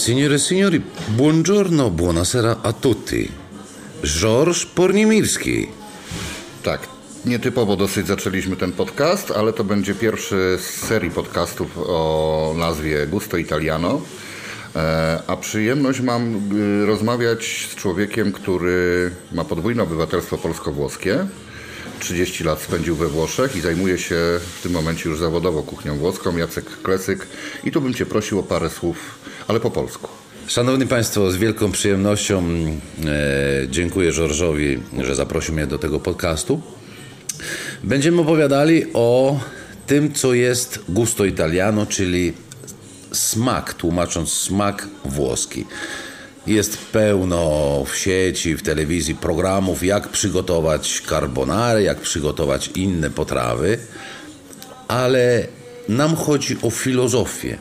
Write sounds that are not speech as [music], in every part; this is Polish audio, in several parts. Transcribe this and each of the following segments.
Signore e signori, buongiorno, buonasera a tutti. Georges Pornimirski. Tak, nietypowo dosyć zaczęliśmy ten podcast, ale to będzie pierwszy z serii podcastów o nazwie Gusto Italiano. E, a przyjemność mam y, rozmawiać z człowiekiem, który ma podwójne obywatelstwo polsko-włoskie. 30 lat spędził we Włoszech i zajmuje się w tym momencie już zawodowo kuchnią włoską. Jacek Klesyk. I tu bym Cię prosił o parę słów, ale po polsku. Szanowni Państwo, z wielką przyjemnością e, dziękuję Żorżowi, że zaprosił mnie do tego podcastu. Będziemy opowiadali o tym, co jest gusto italiano, czyli smak, tłumacząc smak włoski. Jest pełno w sieci, w telewizji programów, jak przygotować carbonary, jak przygotować inne potrawy, ale nam chodzi o filozofię,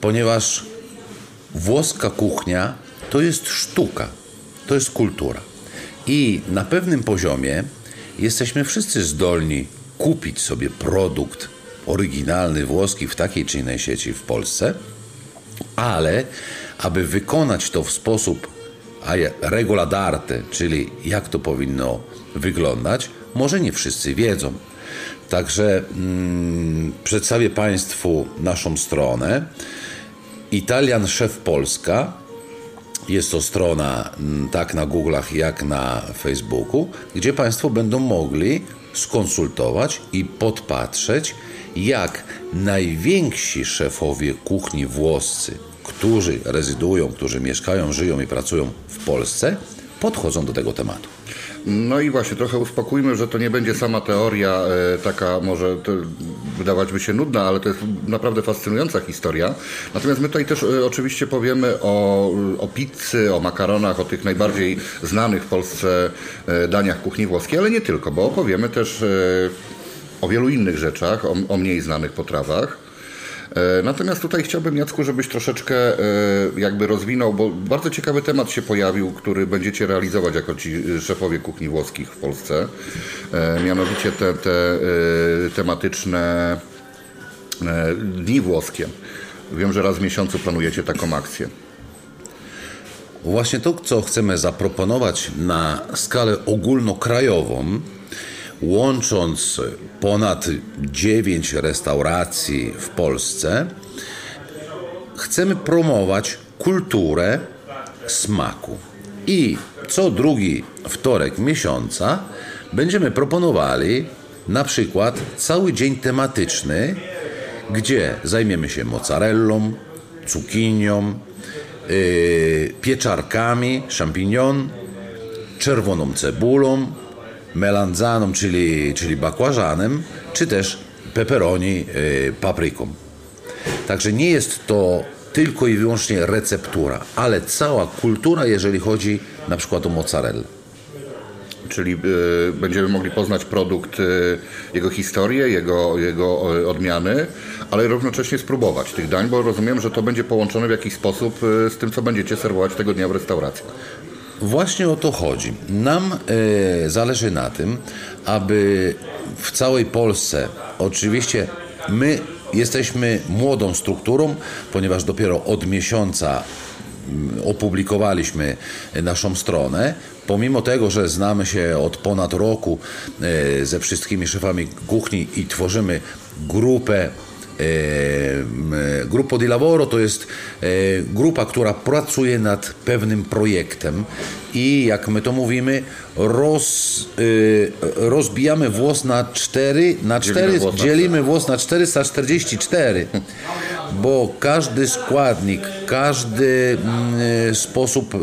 ponieważ włoska kuchnia to jest sztuka, to jest kultura. I na pewnym poziomie jesteśmy wszyscy zdolni kupić sobie produkt oryginalny włoski w takiej czy innej sieci w Polsce, ale aby wykonać to w sposób regola d'arte, czyli jak to powinno wyglądać, może nie wszyscy wiedzą. Także mm, przedstawię Państwu naszą stronę. Italian Szef Polska. Jest to strona mm, tak na Google'ach, jak na Facebooku, gdzie Państwo będą mogli skonsultować i podpatrzeć, jak najwięksi szefowie kuchni włoscy, którzy rezydują, którzy mieszkają, żyją i pracują w Polsce, podchodzą do tego tematu. No i właśnie, trochę uspokójmy, że to nie będzie sama teoria e, taka może wydawać by się nudna, ale to jest naprawdę fascynująca historia. Natomiast my tutaj też e, oczywiście powiemy o, o pizzy, o makaronach, o tych najbardziej znanych w Polsce e, daniach kuchni włoskiej, ale nie tylko, bo opowiemy też o wielu innych rzeczach, o, o mniej znanych potrawach. E, natomiast tutaj chciałbym, Jacku, żebyś troszeczkę e, jakby rozwinął, bo bardzo ciekawy temat się pojawił, który będziecie realizować jako ci szefowie kuchni włoskich w Polsce. E, mianowicie te, te tematyczne dni włoskie. Wiem, że raz w miesiącu planujecie taką akcję. Właśnie to, co chcemy zaproponować na skalę ogólnokrajową, łącząc ponad 9 restauracji w Polsce, chcemy promować kulturę smaku. I co drugi wtorek miesiąca będziemy proponowali na przykład cały dzień tematyczny, gdzie zajmiemy się mozzarellą, cukinią, yy, pieczarkami, champignon, czerwoną cebulą, melanzaną, czyli, czyli bakłażanem, czy też peperoni y, papryką. Także nie jest to tylko i wyłącznie receptura, ale cała kultura, jeżeli chodzi na przykład o mozzarella. Czyli y, będziemy mogli poznać produkt, y, jego historię, jego, jego odmiany, ale równocześnie spróbować tych dań, bo rozumiem, że to będzie połączone w jakiś sposób z tym, co będziecie serwować tego dnia w restauracji. Właśnie o to chodzi. Nam e, zależy na tym, aby w całej Polsce, oczywiście my jesteśmy młodą strukturą, ponieważ dopiero od miesiąca mm, opublikowaliśmy naszą stronę. Pomimo tego, że znamy się od ponad roku e, ze wszystkimi szefami kuchni i tworzymy grupę Gruppo di Lavoro to jest grupa, która pracuje nad pewnym projektem i jak my to mówimy, roz, rozbijamy włos na cztery, na cztery, dzielimy, dzielimy włos na 444, bo każdy składnik, każdy sposób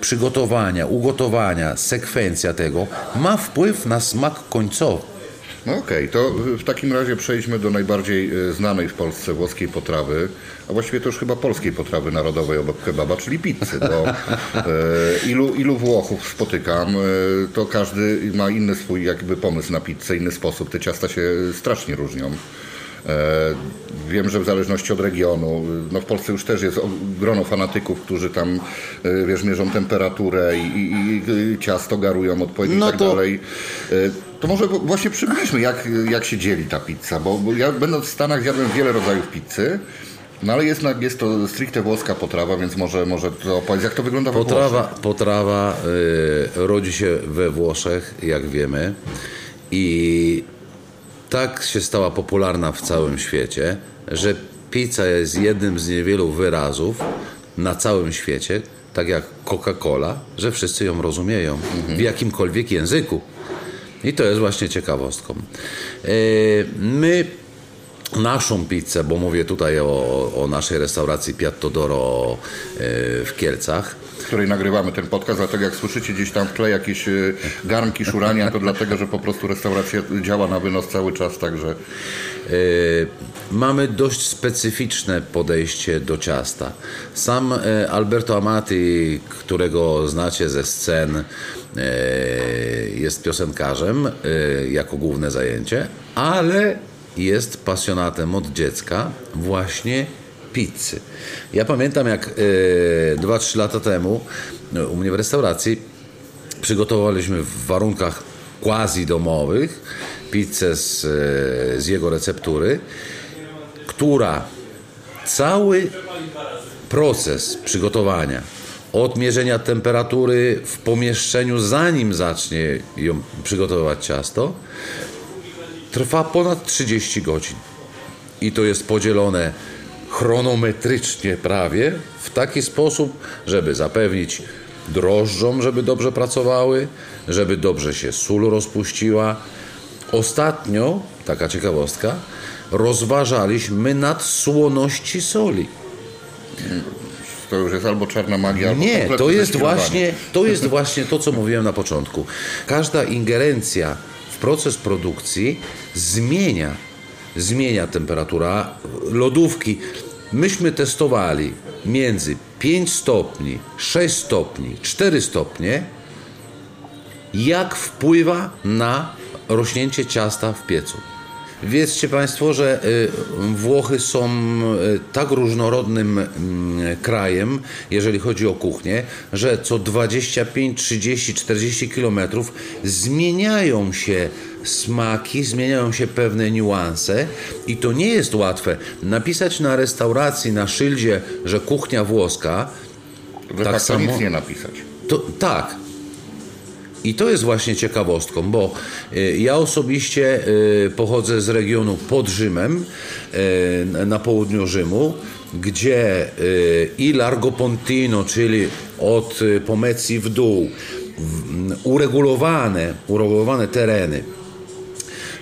przygotowania, ugotowania, sekwencja tego ma wpływ na smak końcowy. No okej, okay, to w takim razie przejdźmy do najbardziej e, znanej w Polsce włoskiej potrawy, a właściwie to już chyba polskiej potrawy narodowej obok kebaba, czyli pizzy, bo e, ilu, ilu Włochów spotykam, e, to każdy ma inny swój jakby pomysł na pizzę, inny sposób. Te ciasta się strasznie różnią. Wiem, że w zależności od regionu, no w Polsce już też jest grono fanatyków, którzy tam, wiesz, mierzą temperaturę i, i, i ciasto garują odpowiednio no i tak to... dalej. To może właśnie przybliżmy, jak, jak się dzieli ta pizza, bo, ja będąc w Stanach zjadłem wiele rodzajów pizzy No ale jest, jest to stricte włoska potrawa, więc może, może to opowiedz, jak to wygląda we Potrawa, Włoszech? potrawa y, rodzi się we Włoszech, jak wiemy, i tak się stała popularna w całym świecie, że pizza jest jednym z niewielu wyrazów na całym świecie, tak jak Coca-Cola, że wszyscy ją rozumieją w jakimkolwiek języku. I to jest właśnie ciekawostką. Y, My naszą pizzę, bo mówię tutaj o, o naszej restauracji Piatto Doro y, w Kielcach, w której nagrywamy ten podcast, dlatego jak słyszycie gdzieś tam w tle jakieś e, garnki, szurania, to dlatego, że po prostu restauracja działa na wynos cały czas, także Mamy dość specyficzne podejście do ciasta. Sam e, Alberto Amati, którego znacie ze scen, e, jest piosenkarzem e, jako główne zajęcie, ale jest pasjonatem od dziecka właśnie pizzy. Ja pamiętam jak 2-3 lata temu e, u mnie w restauracji przygotowaliśmy w warunkach quasi domowych pizzę z, e, z jego receptury, która cały proces przygotowania od mierzenia temperatury w pomieszczeniu, zanim zacznie ją przygotowywać ciasto, trwa ponad 30 godzin. I to jest podzielone chronometrycznie prawie w taki sposób, żeby zapewnić drożdżom, żeby dobrze pracowały, żeby dobrze się sól rozpuściła. Ostatnio, taka ciekawostka, rozważaliśmy nadsłoności soli. to już jest albo czarna magia, albo Nie, to jest, właśnie, to jest właśnie to, co mówiłem na początku. Każda ingerencja w proces produkcji zmienia, zmienia temperatura lodówki. Myśmy testowali między 5 stopni, 6 stopni, 4 stopnie, jak wpływa na rośnięcie ciasta w piecu. Wiedzcie Państwo, że y, Włochy są y, tak różnorodnym mm, krajem, jeżeli chodzi o kuchnię, że co 25, 30, 40 kilometrów zmieniają się smaki, zmieniają się pewne niuanse i to nie jest łatwe. Napisać na restauracji, na szyldzie, że kuchnia włoska, tak samo- nic nie napisać. to tak. I to jest właśnie ciekawostką, bo y, ja osobiście y, pochodzę z regionu pod Rzymem, y, na południu Rzymu, gdzie i Largo Pontino, czyli od Pomecji w dół, uregulowane, uregulowane tereny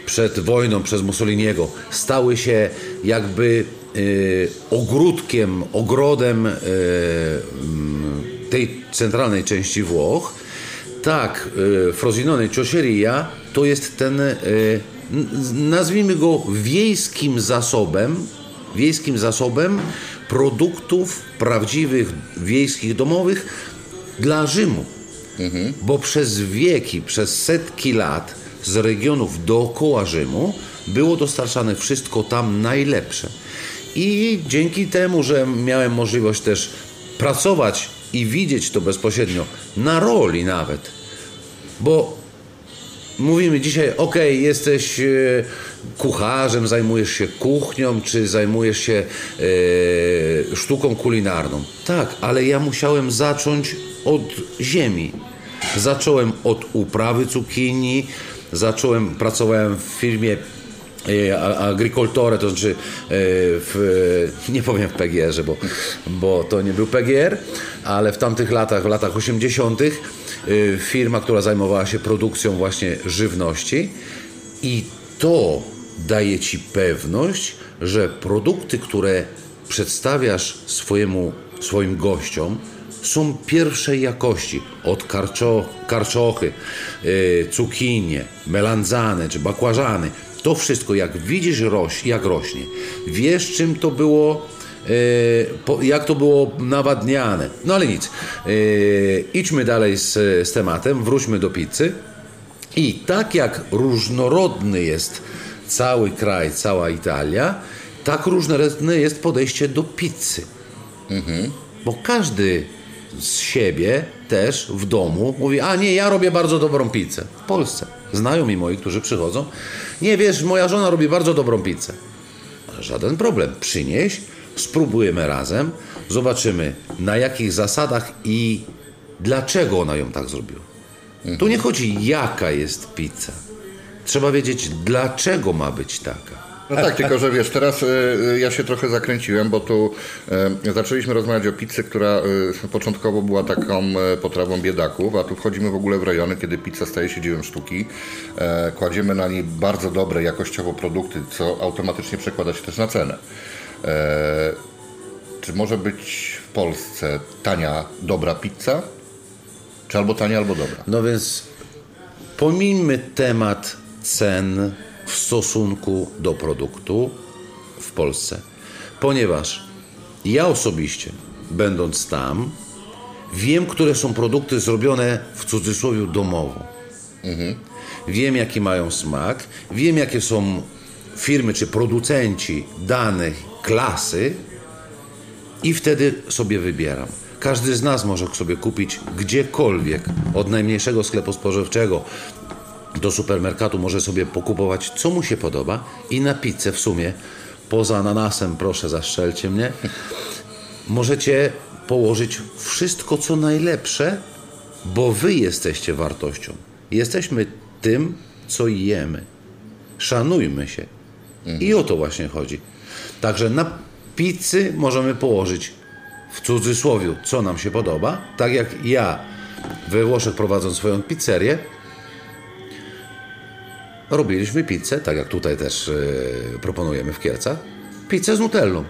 przed wojną przez Mussoliniego stały się jakby ogródkiem, ogrodem tej centralnej części Włoch. Tak, y, Frosinone Cioceria to jest ten, n- nazwijmy go wiejskim zasobem, wiejskim zasobem produktów prawdziwych, wiejskich, domowych dla Rzymu. Bo przez wieki, przez setki lat z regionów dookoła Rzymu było dostarczane wszystko tam najlepsze. I dzięki temu, że miałem możliwość też pracować i widzieć to bezpośrednio, na roli nawet, bo mówimy dzisiaj, ok, jesteś e, kucharzem, zajmujesz się kuchnią, czy zajmujesz się e, sztuką kulinarną. Tak, ale ja musiałem zacząć od ziemi. Zacząłem od uprawy cukinii, zacząłem, pracowałem w firmie e, a- agricoltore, to znaczy e, w, [laughs] nie powiem w PGR-ze, bo, bo to nie był PGR, ale w tamtych latach, w latach 80. e, firma, która zajmowała się produkcją właśnie żywności i to daje Ci pewność, że produkty, które przedstawiasz swojemu, swoim gościom, są pierwszej jakości. Od karczo, karczochy, cukinie, melanzane czy bakłażany. To wszystko, jak widzisz, roś, jak rośnie. Wiesz, czym to było, po, jak to było nawadniane. No ale nic. Yy, idźmy dalej z, z tematem, wróćmy do pizzy. I tak jak różnorodny jest cały kraj, cała Italia, tak różnorodne jest podejście do pizzy. Bo każdy z siebie też w domu mówi, a nie, ja robię bardzo dobrą pizzę. W Polsce. Znajomi moi, którzy przychodzą. Nie wiesz, moja żona robi bardzo dobrą pizzę. Żaden problem. Przynieś, spróbujemy razem, zobaczymy na jakich zasadach i dlaczego ona ją tak zrobiła. Tu nie chodzi jaka jest pizza. Trzeba wiedzieć dlaczego ma być taka. No tak, tylko że wiesz, teraz y, ja się trochę zakręciłem, bo tu y, zaczęliśmy rozmawiać o pizzy, która y, początkowo była taką y, potrawą biedaków, a tu wchodzimy w ogóle w rejony, kiedy pizza staje się dziełem sztuki. E, kładziemy na niej bardzo dobre, jakościowo produkty, co automatycznie przekłada się też na cenę. E, czy może być w Polsce tania, dobra pizza? Czy albo tania, albo dobra? No więc pomijmy temat cen w stosunku do produktu w Polsce, ponieważ ja osobiście, będąc tam, wiem, które są produkty zrobione w cudzysłowie domowo. Wiem, jaki mają smak, wiem, jakie są firmy czy producenci danych klasy i wtedy sobie wybieram. Każdy z nas może sobie kupić gdziekolwiek, od najmniejszego sklepu spożywczego do supermarketu, może sobie pokupować, co mu się podoba i na pizzę w sumie, poza ananasem, proszę zaszczelcie mnie, możecie położyć wszystko, co najlepsze, bo wy jesteście wartością. Jesteśmy tym, co jemy. Szanujmy się. I o to właśnie chodzi. Także na pizzy możemy położyć w cudzysłowie, co nam się podoba. Tak jak ja we Włoszech prowadząc swoją pizzerię, robiliśmy pizzę, tak jak tutaj też e, proponujemy w Kielcach, pizzę z nutellą.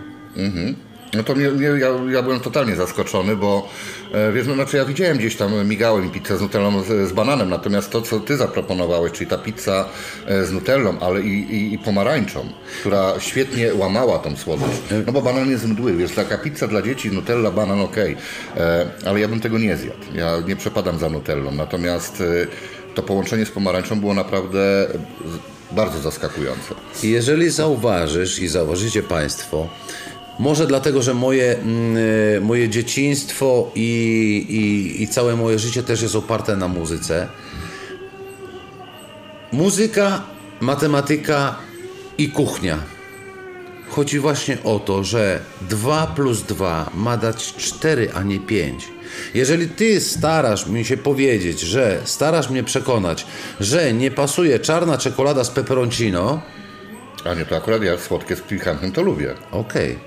No to mnie, mnie, ja, ja byłem totalnie zaskoczony, bo e, wiesz, no znaczy ja widziałem gdzieś tam, migałem mi pizzę z nutellą z, z bananem, natomiast to, co ty zaproponowałeś, czyli ta pizza e, z nutellą, ale i, i, i pomarańczą, która świetnie łamała tą słodycz. No bo banan jest mdły, wiesz, taka pizza dla dzieci, nutella, banan, okej, E, ale ja bym tego nie zjadł. Ja nie przepadam za nutellą, natomiast e, to połączenie z pomarańczą było naprawdę bardzo zaskakujące. Jeżeli zauważysz i zauważycie Państwo, może dlatego, że moje, mm, e, moje dzieciństwo i, i, i całe moje życie też jest oparte na muzyce. Muzyka, matematyka i kuchnia. Chodzi właśnie o to, że 2 plus 2 ma dać 4, a nie 5. Jeżeli ty starasz mi się powiedzieć, że starasz mnie przekonać, że nie pasuje czarna czekolada z peperoncino, A nie, to akurat ja słodkie z pikantnym to lubię. Okej.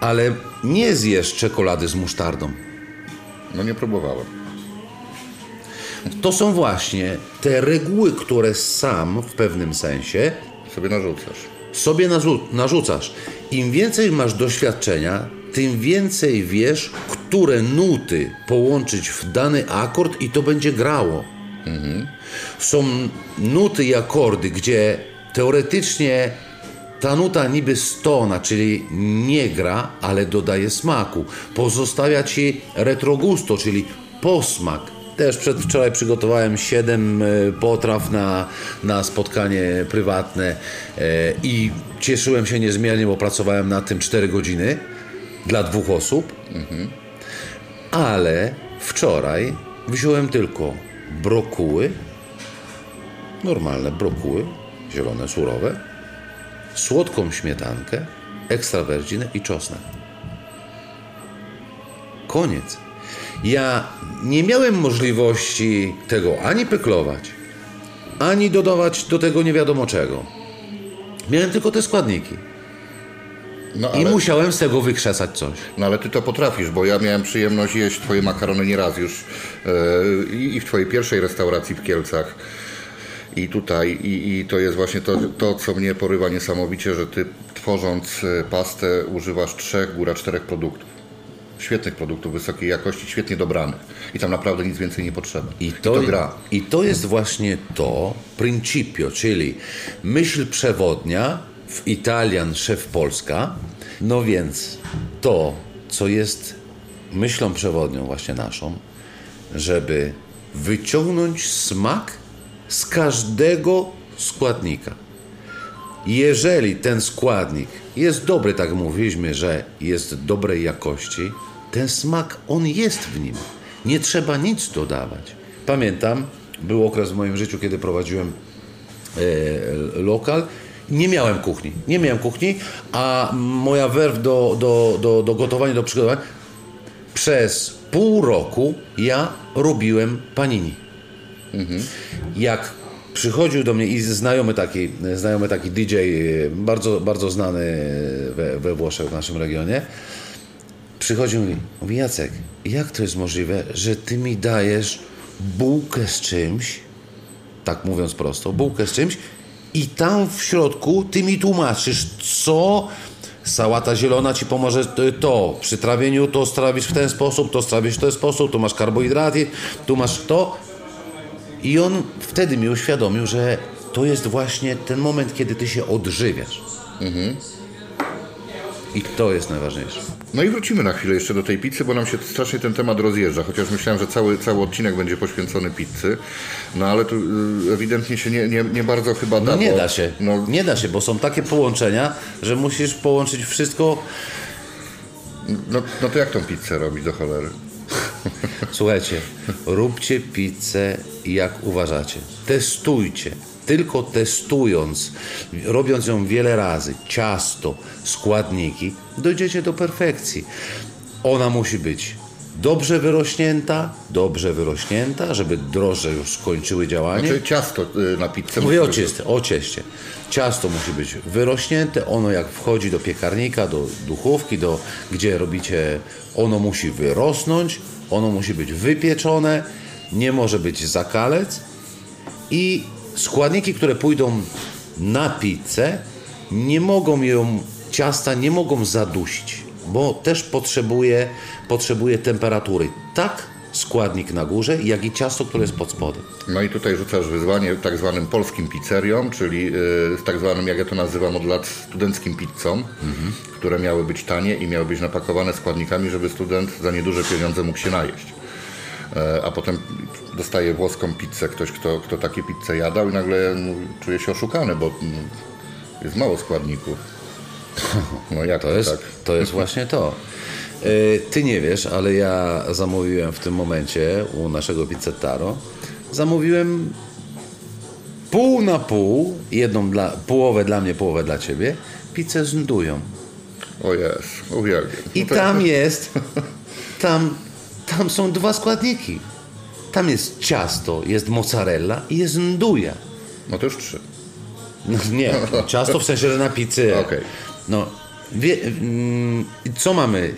Ale nie zjesz czekolady z musztardą. No nie próbowałem. To są właśnie te reguły, które sam w pewnym sensie Sobie narzucasz. sobie narzu- narzucasz. Im więcej masz doświadczenia, tym więcej wiesz, które nuty połączyć w dany akord i to będzie grało. Są nuty i akordy, gdzie teoretycznie ta nuta niby stona, czyli nie gra, ale dodaje smaku. Pozostawia ci retrogusto, czyli posmak. Też przedwczoraj przygotowałem 7 potraw na, na spotkanie prywatne e, i cieszyłem się niezmiernie, bo pracowałem na tym 4 godziny dla dwóch osób. Ale wczoraj wziąłem tylko brokuły, normalne brokuły, zielone, surowe, słodką śmietankę, ekstra virgin i czosnek. Koniec. Ja nie miałem możliwości tego ani pyklować, ani dodawać do tego nie wiadomo czego. Miałem tylko te składniki. No I ale, musiałem z tego wykrzesać coś. no ale ty to potrafisz, bo ja miałem przyjemność jeść twoje makarony nieraz już yy, i w twojej pierwszej restauracji w Kielcach. I tutaj, i, i to jest właśnie to, to, co mnie porywa niesamowicie, że ty tworząc e, pastę używasz trzech, góra czterech produktów. Świetnych produktów, wysokiej jakości, świetnie dobranych. I tam naprawdę nic więcej nie potrzeba. I to, to gra. I to jest właśnie to principio, czyli myśl przewodnia w Italian szef Polska. No więc to, co jest myślą przewodnią właśnie naszą, żeby wyciągnąć smak z każdego składnika. Jeżeli ten składnik jest dobry, tak mówiliśmy, że jest dobrej jakości, ten smak, on jest w nim. Nie trzeba nic dodawać. Pamiętam, był okres w moim życiu, kiedy prowadziłem e, lokal Nie miałem kuchni. Nie miałem kuchni, a moja werw do, do, do, do gotowania, do przygotowania przez pół roku ja robiłem panini. Jak przychodził do mnie i znajomy taki, znajomy taki DJ, e, bardzo, bardzo znany we, we Włoszech, w naszym regionie, przychodził i mówi, mówi, Jacek, jak to jest możliwe, że ty mi dajesz bułkę z czymś, tak mówiąc prosto, bułkę z czymś i tam w środku ty mi tłumaczysz, co sałata zielona ci pomoże t- to, przy trawieniu to strawisz w ten sposób, to strawisz w ten sposób, tu masz karbohidraty, tu masz to i on wtedy mi uświadomił, że to jest właśnie ten moment, kiedy ty się odżywiasz. I to jest najważniejsze. No i wrócimy na chwilę jeszcze do tej pizzy, bo nam się strasznie ten temat rozjeżdża, chociaż myślałem, że cały, cały odcinek będzie poświęcony pizzy, no ale tu y, ewidentnie się nie, nie, nie bardzo chyba da. No nie bo- da się. No, Nie da się, bo są takie połączenia, że musisz połączyć wszystko. no, no to jak tą pizzę robić do cholery? [laughs] Słuchajcie, róbcie pizzę jak uważacie. Testujcie. Tylko testując, robiąc ją wiele razy, ciasto, składniki, dojdziecie do perfekcji. Ona musi być dobrze wyrośnięta, dobrze wyrośnięta, żeby drożdże już skończyły działanie. Znaczy ciasto y, na pizzę. Mówię o o cieście. Ciasto musi być wyrośnięte, ono jak wchodzi do piekarnika, do duchówki, do, gdzie robicie, ono musi wyrosnąć, ono musi być wypieczone, nie może być zakalec i składniki, które pójdą na pizzę, nie mogą ją, ciasta nie mogą zadusić, bo też potrzebuje, potrzebuje temperatury. Tak składnik na górze, jak i ciasto, które jest pod spodem. No i tutaj rzucasz wyzwanie tak zwanym polskim pizzeriom, czyli y, z tak zwanym, jak ja to nazywam od lat, studenckim pizzą, które miały być tanie i miały być napakowane składnikami, żeby student za nieduże pieniądze mógł się najeść. E, A potem dostaje włoską pizzę ktoś, kto, kto takie pizze jadał i nagle czuje się oszukany, bo jest mało składników. [laughs] No jak To jest, tak? to jest właśnie to. Y, Ty nie wiesz, ale ja zamówiłem w tym momencie u naszego pizzettaro, zamówiłem pół na pół, jedną dla, połowę dla mnie, połowę dla ciebie, pizzę z ndują. O jest, uwielbiam. I tam [laughs] jest, tam, tam są dwa składniki. Tam jest ciasto, jest mozzarella i jest nduja. No to już trzy. No, nie, ciasto w sensie, że na pizzy. Okej. No, wie, mm, co mamy?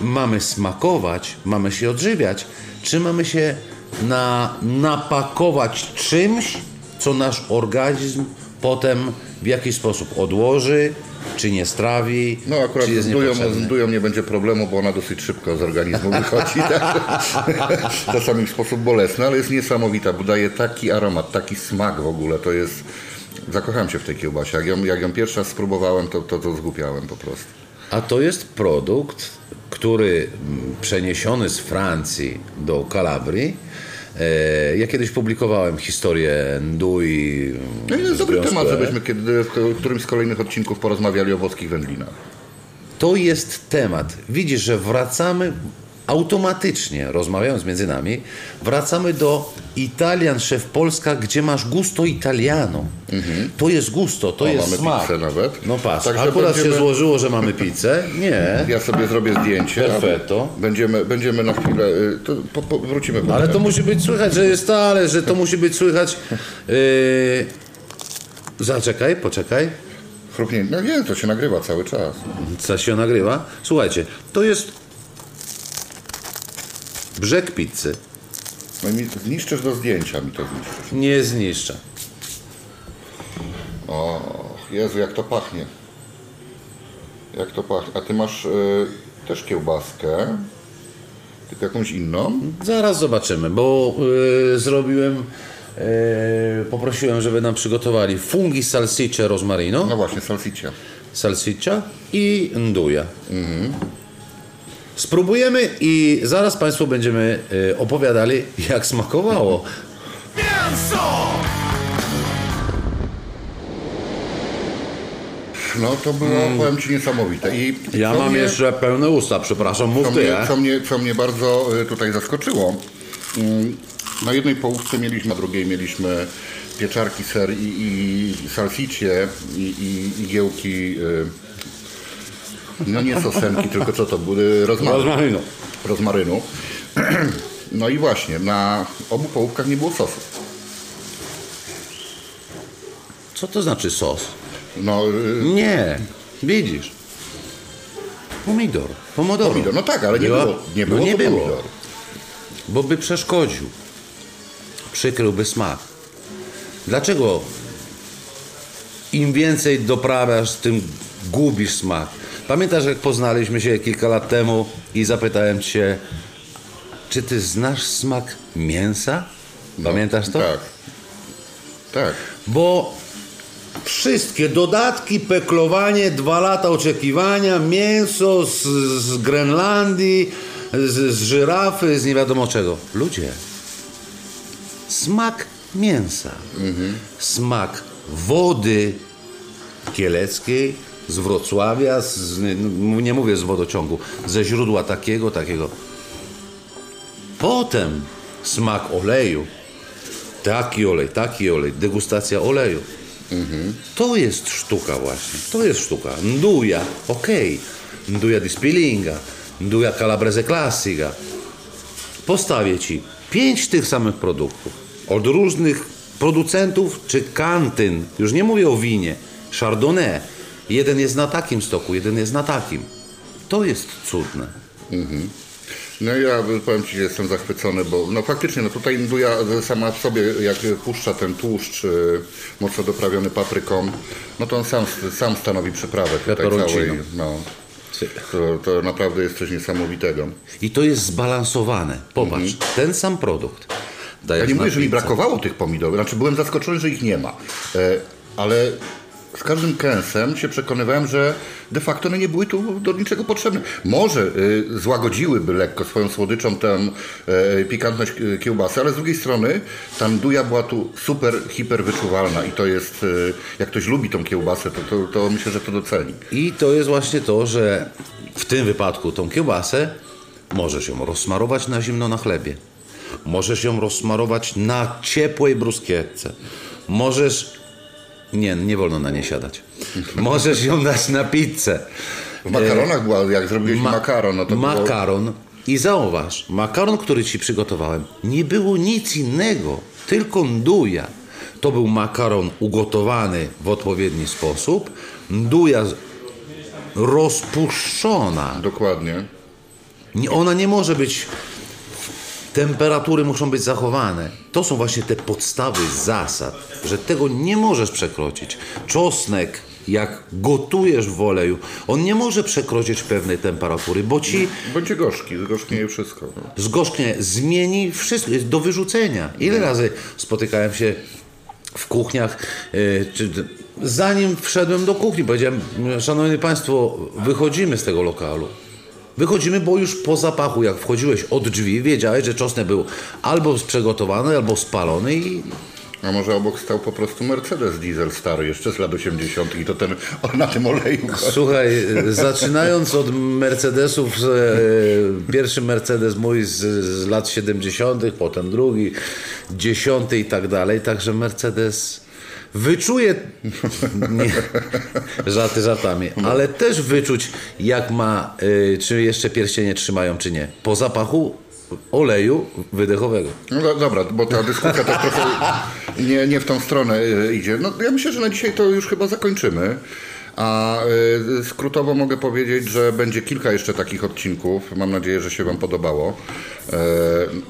Mamy smakować, mamy się odżywiać, czy mamy się na, napakować czymś, co nasz organizm potem w jakiś sposób odłoży, czy nie strawi, No akurat czy z dują, z dują nie będzie problemu, bo ona dosyć szybko z organizmu wychodzi. Tak? [laughs] Czasami w sposób bolesny, ale jest niesamowita, bo daje taki aromat, taki smak w ogóle. To jest... Zakochałem się w tej kiełbasie. Jak ją, jak ją pierwszy raz spróbowałem, to, to, to zgłupiałem po prostu. A to jest produkt, który mm, przeniesiony z Francji do Kalabrii. E, ja kiedyś publikowałem historię Ndui. No i to jest dobry temat, żebyśmy kiedy, w którymś z kolejnych odcinków porozmawiali o włoskich wędlinach. To jest temat. Widzisz, że wracamy automatycznie, rozmawiając między nami, wracamy do Italian Szef Polska, gdzie masz gusto italiano. To jest gusto, to Mhm. O, jest mamy smak. pizzę nawet. No patrz, Także akurat będziemy- się złożyło, że mamy pizzę. Nie. Ja sobie zrobię zdjęcie. Perfetto. Będziemy, będziemy na chwilę... y, To po, po, wrócimy Ale to musi być słychać, że jest stale, że to musi być słychać. Yy... Zaczekaj, poczekaj. Chrupnięcie. No nie, to się nagrywa cały czas. Co się nagrywa? Słuchajcie, to jest brzeg pizzy. No i mi zniszczysz do zdjęcia, mi to zniszczysz. Nie zniszcza. O, Jezu, jak to pachnie. Jak to pachnie. A ty masz y, też kiełbaskę, tylko jakąś inną. Zaraz zobaczymy, bo yy, zrobiłem. Yy, poprosiłem, żeby nam przygotowali fungi salsicce rosmarino, No właśnie, salsiccia. salsiccia i nduja. Spróbujemy i zaraz Państwu będziemy yy, opowiadali, jak smakowało. No to było, powiem Ci, niesamowite. I Mm. Ja mam mnie, jeszcze pełne usta, przepraszam, mów Co ty. mnie, e? co, mnie, co mnie bardzo y, tutaj zaskoczyło. mm, Na jednej połówce mieliśmy, na drugiej mieliśmy pieczarki, ser i, i salsicie i, i igiełki, y, no nie sosenki, tylko co to były? Rozmaryn. Rozmarynu. Rozmarynu. [clears throat] No i właśnie, na obu połówkach nie było sosu. Co to znaczy sos? No, y, Nie, widzisz. Pomidor, pomodoro. pomidor, no tak, ale nie Była- było, nie no było nie to było. pomidor. bo by przeszkodził. Przykryłby smak. Dlaczego im więcej doprawiasz, tym gubisz smak? Pamiętasz, jak poznaliśmy się kilka lat temu i zapytałem cię, czy ty znasz smak mięsa? Pamiętasz to? Tak. Tak. Bo wszystkie dodatki, peklowanie, dwa lata oczekiwania, mięso z, z Grenlandii, z, z żyrafy, z nie wiadomo czego. Ludzie, smak mięsa, smak wody kieleckiej, z Wrocławia, z, nie mówię z wodociągu, ze źródła takiego, takiego. Potem smak oleju, Taki olej, taki olej, degustacja oleju. To jest sztuka właśnie, to jest sztuka. Nduja, okej. Nduja di Spilinga, nduja calabrese classica. Postawię Ci pięć tych samych produktów od różnych producentów czy kantyn. Już nie mówię o winie. Chardonnay. Jeden jest na takim stoku, jeden jest na takim. To jest cudne. No ja powiem Ci, że jestem zachwycony, bo no faktycznie, no tutaj nduja sama w sobie, jak puszcza ten tłuszcz y, mocno doprawiony papryką, no to on sam, sam stanowi przyprawę tutaj Peperoncino. całej. No, to, to naprawdę jest coś niesamowitego. I to jest zbalansowane. Popatrz, ten sam produkt. Ja nie mówię, że mi brakowało tych pomidorów, znaczy byłem zaskoczony, że ich nie ma, e, ale z każdym kęsem się przekonywałem, że de facto one nie były tu do niczego potrzebne. Może y, złagodziłyby lekko swoją słodyczą tę e, pikantność e, kiełbasy, ale z drugiej strony ta nduja była tu super, hiper wyczuwalna i to jest, e, jak ktoś lubi tą kiełbasę, to, to, to myślę, że to doceni. I to jest właśnie to, że w tym wypadku tą kiełbasę możesz ją rozsmarować na zimno na chlebie. Możesz ją rozsmarować na ciepłej bruskietce. Możesz... Nie, nie wolno na nie siadać. Możesz ją dać na pizzę. W makaronach była, jak zrobiłeś Ma- makaron, no to było... makaron. I zauważ, makaron, który ci przygotowałem, nie było nic innego, tylko nduja. To był makaron ugotowany w odpowiedni sposób, nduja rozpuszczona. Dokładnie. Nie- Ona nie może być. Temperatury muszą być zachowane. To są właśnie te podstawy zasad, że tego nie możesz przekroczyć. Czosnek, jak gotujesz w oleju, on nie może przekroczyć pewnej temperatury, bo ci Będzie gorzki, zgorzknieje wszystko. Zgorzknie zmieni wszystko, jest do wyrzucenia. Ile razy spotykałem się w kuchniach, e, czy zanim wszedłem do kuchni, powiedziałem, szanowni państwo, wychodzimy z tego lokalu. Wychodzimy, bo już po zapachu, jak wchodziłeś od drzwi, wiedziałeś, że czosnek był albo przygotowany, albo spalony i A może obok stał po prostu Mercedes diesel stary, jeszcze z lat 80. i to ten na tym oleju. Słuchaj, [laughs] zaczynając od Mercedesów, e, pierwszy Mercedes mój z, z lat 70., potem drugi, dziesiąty i tak dalej, także Mercedes wyczuje, nie, [laughs] żarty żartami, ale też wyczuć jak ma, e, czy jeszcze pierścienie trzymają, czy nie, po zapachu oleju wydechowego. No do, dobra, bo ta dyskusja też trochę [laughs] nie, nie w tą stronę y, idzie. No ja myślę, że na dzisiaj to już chyba zakończymy. A y, skrótowo mogę powiedzieć, że będzie kilka jeszcze takich odcinków. Mam nadzieję, że się Wam podobało. E,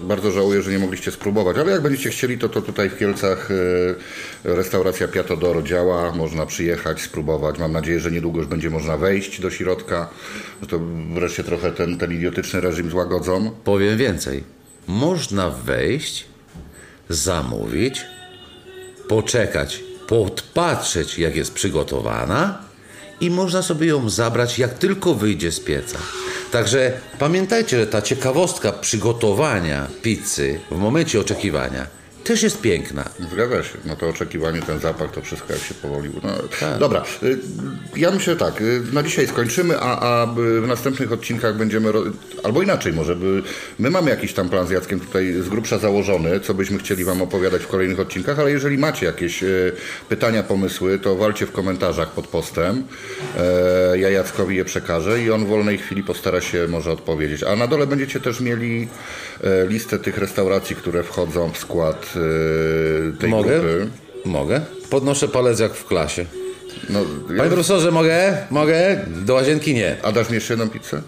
bardzo żałuję, że nie mogliście spróbować, ale jak będziecie chcieli, to, to tutaj w Kielcach y, restauracja Piatodoro działa. Można przyjechać, spróbować. Mam nadzieję, że niedługo już będzie można wejść do środka. To wreszcie trochę ten, ten idiotyczny reżim złagodzą. Powiem więcej. Można wejść, zamówić, poczekać, podpatrzeć, jak jest przygotowana i można sobie ją zabrać, jak tylko wyjdzie z pieca. Także pamiętajcie, że ta ciekawostka przygotowania pizzy w momencie oczekiwania też jest piękna. Zgadza się. No to oczekiwanie, ten zapach, to wszystko jak się powoli... No, Tak. Dobra, y, ja myślę tak, y, na dzisiaj skończymy, a, a w następnych odcinkach będziemy... Albo inaczej może, by, my mamy jakiś tam plan z Jackiem tutaj z grubsza założony, co byśmy chcieli wam opowiadać w kolejnych odcinkach, ale jeżeli macie jakieś y, pytania, pomysły, to walcie w komentarzach pod postem. E, ja Jackowi je przekażę i on w wolnej chwili postara się może odpowiedzieć. A na dole będziecie też mieli e, listę tych restauracji, które wchodzą w skład tej Mogę? grupy. Mogę? Podnoszę palec jak w klasie. No, Panie ja, profesorze, mogę? Mogę? Do łazienki nie. a dasz mi jeszcze jedną pizzę?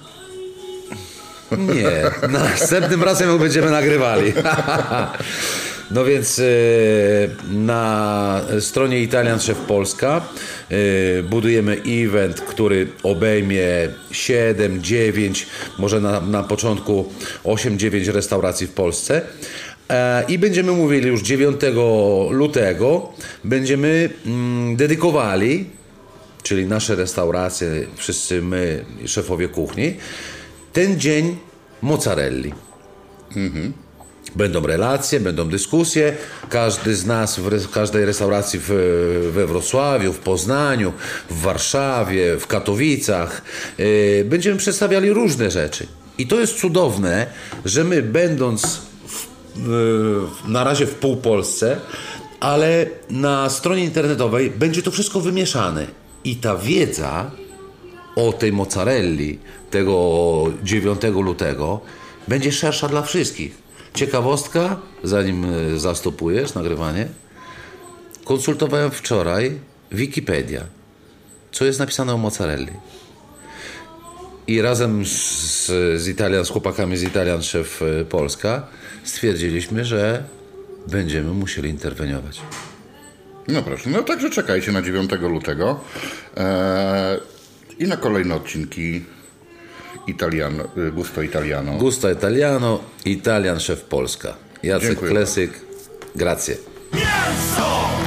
Nie. [laughs] Następnym razem ją będziemy nagrywali. [laughs] No więc e, na stronie Italian Chef Polska e, budujemy event, który obejmie 7, 9, może na, na początku 8-9 restauracji w Polsce. E, I będziemy mówili już 9 lutego, będziemy mm, dedykowali czyli nasze restauracje, wszyscy my, szefowie kuchni, ten dzień mozzarelli. Będą relacje, będą dyskusje. Każdy z nas w, każdej restauracji w, we Wrocławiu, w Poznaniu, w Warszawie, w Katowicach yy, będziemy przedstawiali różne rzeczy. I to jest cudowne, że my będąc w, yy, na razie w półpolsce, ale na stronie internetowej będzie to wszystko wymieszane. I ta wiedza o tej mozzarelli tego 9 lutego będzie szersza dla wszystkich. Ciekawostka, zanim e, zastopujesz nagrywanie, konsultowałem wczoraj Wikipedia, co jest napisane o mozzarelli. I razem z, z Italian, z chłopakami z Italian Chef e, Polska stwierdziliśmy, że będziemy musieli interweniować. No proszę, no także czekajcie na 9 lutego e, i na kolejne odcinki Italiano, y, Gusto Italiano. Gusto Italiano, Italian Chef Polska. Jacek Dziękuję Klesyk, grazie. Mięso!